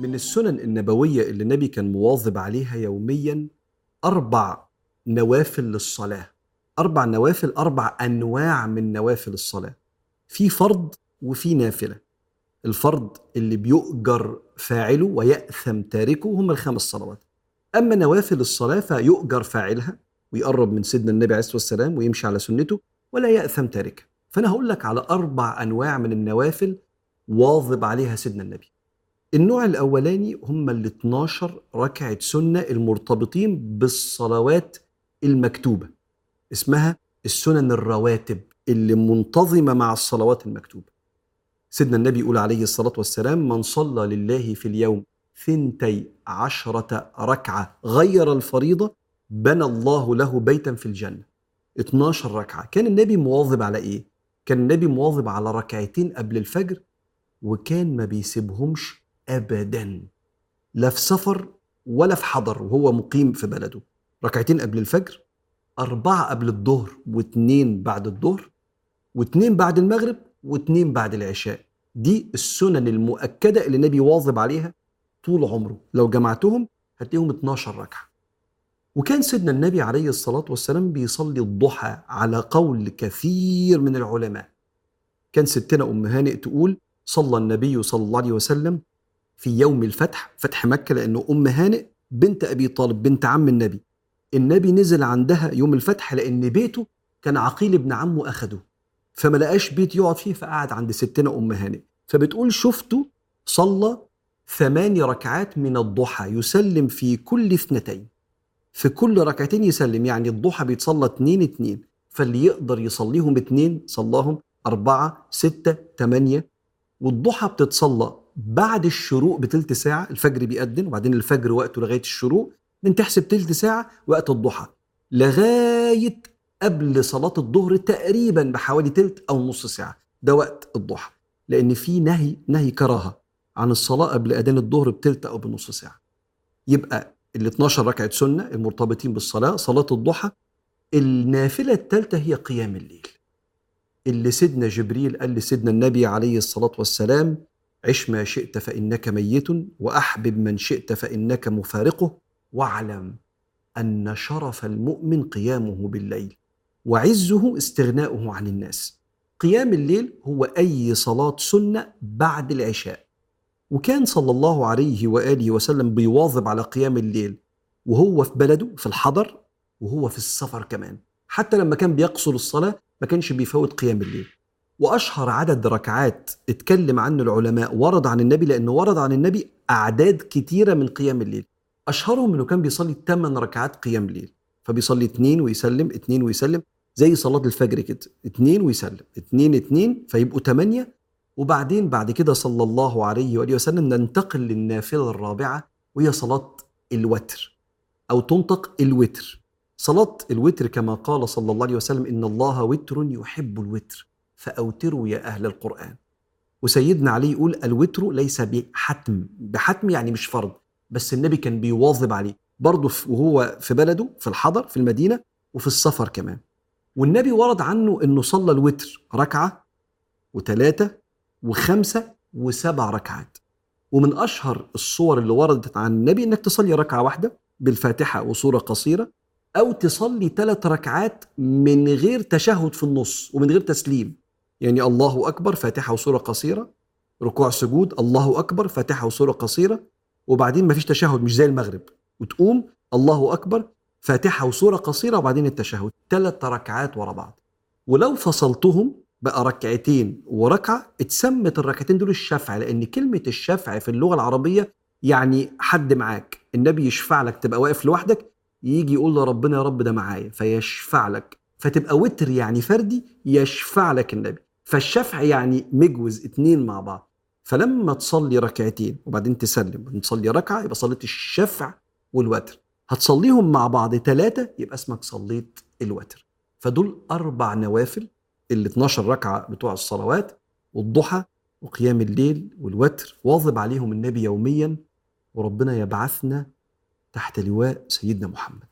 من السنن النبوية اللي النبي كان مواظب عليها يوميا أربع نوافل للصلاة. أربع نوافل أربع أنواع من نوافل الصلاة. في فرض وفي نافلة. الفرض اللي بيؤجر فاعله ويأثم تاركه هم الخمس صلوات. أما نوافل الصلاة فيؤجر فاعلها ويقرب من سيدنا النبي عليه الصلاة والسلام ويمشي على سنته ولا يأثم تاركها فأنا هقول لك على أربع أنواع من النوافل واظب عليها سيدنا النبي. النوع الأولاني هم ال 12 ركعة سنة المرتبطين بالصلوات المكتوبة اسمها السنن الرواتب اللي منتظمة مع الصلوات المكتوبة. سيدنا النبي يقول عليه الصلاة والسلام من صلى لله في اليوم ثنتي عشرة ركعة غير الفريضة بنى الله له بيتا في الجنة. 12 ركعة. كان النبي مواظب على إيه؟ كان النبي مواظب على ركعتين قبل الفجر وكان ما بيسيبهمش ابدا. لا في سفر ولا في حضر وهو مقيم في بلده. ركعتين قبل الفجر أربعة قبل الظهر واثنين بعد الظهر واثنين بعد المغرب واثنين بعد العشاء. دي السنن المؤكدة اللي النبي واظب عليها طول عمره. لو جمعتهم هتلاقيهم 12 ركعة. وكان سيدنا النبي عليه الصلاة والسلام بيصلي الضحى على قول كثير من العلماء. كان ستنا أم هانئ تقول صلى النبي صلى الله عليه وسلم في يوم الفتح فتح مكة لأنه أم هانئ بنت أبي طالب بنت عم النبي. النبي نزل عندها يوم الفتح لأن بيته كان عقيل ابن عمه أخده فما لقاش بيت يقعد فيه فقعد عند ستنا أم هانئ. فبتقول شفته صلى ثماني ركعات من الضحى يسلم في كل اثنتين. في كل ركعتين يسلم يعني الضحى بيتصلى اتنين اتنين. فاللي يقدر يصليهم اتنين صلاهم أربعة ستة تمانية. والضحى بتتصلى بعد الشروق بتلت ساعة الفجر بيأذن وبعدين الفجر وقته لغاية الشروق من تحسب تلت ساعة وقت الضحى. لغاية قبل صلاة الظهر تقريبا بحوالي تلت أو نص ساعة ده وقت الضحى. لأن في نهي نهي كراهة عن الصلاة قبل أذان الظهر بتلت أو بنص ساعة. يبقى ال 12 ركعة سنة المرتبطين بالصلاة صلاة الضحى. النافلة الثالثة هي قيام الليل. اللي سيدنا جبريل قال لسيدنا النبي عليه الصلاة والسلام عش ما شئت فإنك ميت وأحبب من شئت فإنك مفارقه واعلم أن شرف المؤمن قيامه بالليل وعزه استغناؤه عن الناس. قيام الليل هو أي صلاة سنة بعد العشاء. وكان صلى الله عليه وآله وسلم بيواظب على قيام الليل وهو في بلده في الحضر وهو في السفر كمان. حتى لما كان بيقصر الصلاة ما كانش بيفوت قيام الليل. وأشهر عدد ركعات اتكلم عنه العلماء ورد عن النبي لأنه ورد عن النبي أعداد كتيرة من قيام الليل. أشهرهم إنه كان بيصلي 8 ركعات قيام الليل. فبيصلي اثنين ويسلم اثنين ويسلم زي صلاة الفجر كده اثنين ويسلم اثنين اثنين فيبقوا ثمانية وبعدين بعد كده صلى الله عليه وآله وسلم ننتقل للنافلة الرابعة وهي صلاة الوتر أو تنطق الوتر. صلاة الوتر كما قال صلى الله عليه وسلم إن الله وتر يحب الوتر. فأوتروا يا أهل القرآن. وسيدنا علي يقول الوتر ليس بحتم. بحتم يعني مش فرض بس النبي كان بيواظب عليه. برضه وهو في بلده في الحضر في المدينة وفي السفر كمان. والنبي ورد عنه إنه صلى الوتر ركعة وثلاثة وخمسة وسبع ركعات. ومن أشهر الصور اللي وردت عن النبي إنك تصلي ركعة واحدة بالفاتحة وصورة قصيرة أو تصلي ثلاث ركعات من غير تشهد في النص ومن غير تسليم. يعني الله أكبر فاتحة وصورة قصيرة. ركوع سجود الله أكبر فاتحة وصورة قصيرة. وبعدين مفيش تشهد مش زي المغرب. وتقوم الله أكبر فاتحة وصورة قصيرة وبعدين التشهد. ثلاث ركعات ورا بعض. ولو فصلتهم بقى ركعتين وركعة اتسمت الركعتين دول الشفع لأن كلمة الشفع في اللغة العربية يعني حد معاك. النبي يشفع لك تبقى واقف لوحدك يجي يقول لربنا يا رب ده معايا فيشفع لك. فتبقى وتر يعني فردي يشفع لك النبي. فالشفع يعني مجوز اتنين مع بعض. فلما تصلي ركعتين وبعدين تسلم تصلي ركعة يبقى صليت الشفع والوتر. هتصليهم مع بعض ثلاثة يبقى اسمك صليت الوتر. فدول أربع نوافل ال 12 ركعة بتوع الصلوات والضحى وقيام الليل والوتر واظب عليهم النبي يوميا وربنا يبعثنا تحت لواء سيدنا محمد.